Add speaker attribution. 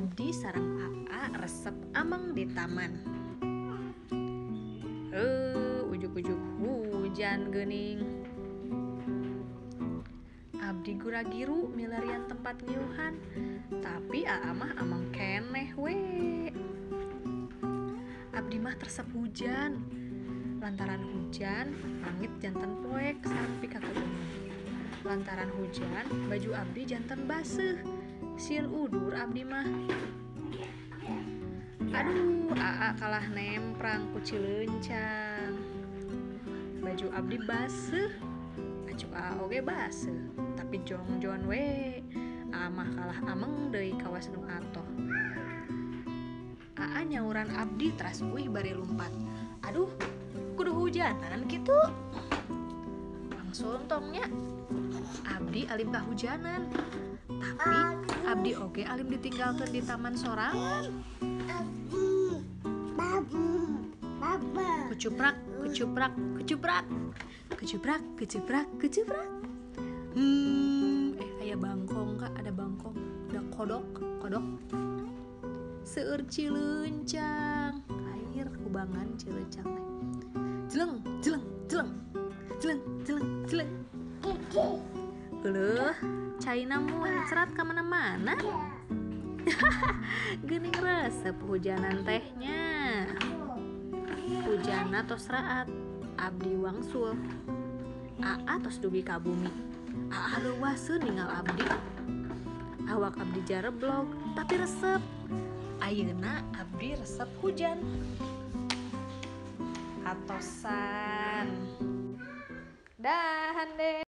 Speaker 1: Abdi sarang AA resep amang di taman. Eh, ujuk-ujuk hujan gening Abdi gura-giru milarian tempat ngiuhan Tapi AA mah amang keneh we. Abdi mah tersep hujan. Lantaran hujan, langit jantan poek sampai kakak Lantaran hujan, baju Abdi jantan baseuh Sil udur Abdi mah. Aduh, AA kalah nemprang ku cilencang. Baju Abdi baseuh. Acuk AA oge baseuh Tapi jong-jon we. Amah kalah ameng deui kawas nu atoh. AA nyauran Abdi teras wih bari lumpat. Aduh, kudu hujanan gitu Langsung tongnya. Abdi alim kahujanan. Tapi Abdi oge alim ditinggalkan di taman sorangan Kecuprak, kecuprak, kecuprak. Kecuprak, kecuprak, kecuprak. Hmm, eh aya bangkong kak, ada bangkong Ada kodok, kodok. Seur cilencang Air kubangan cilencang teh Jeleng, jeleng, jeleng. Jeleng, jeleng, jeleng Geuleuh, China muncrat ke mana-mana. Gening resep hujanan tehnya. Hujana tos raat Abdi wangsul. Aa tos dugi ka bumi. Aa leuwaseun ninggal Abdi. Awak Abdi jareblog Tapi resep. Ayeuna Abdi resep hujan. Atosan Dahan deh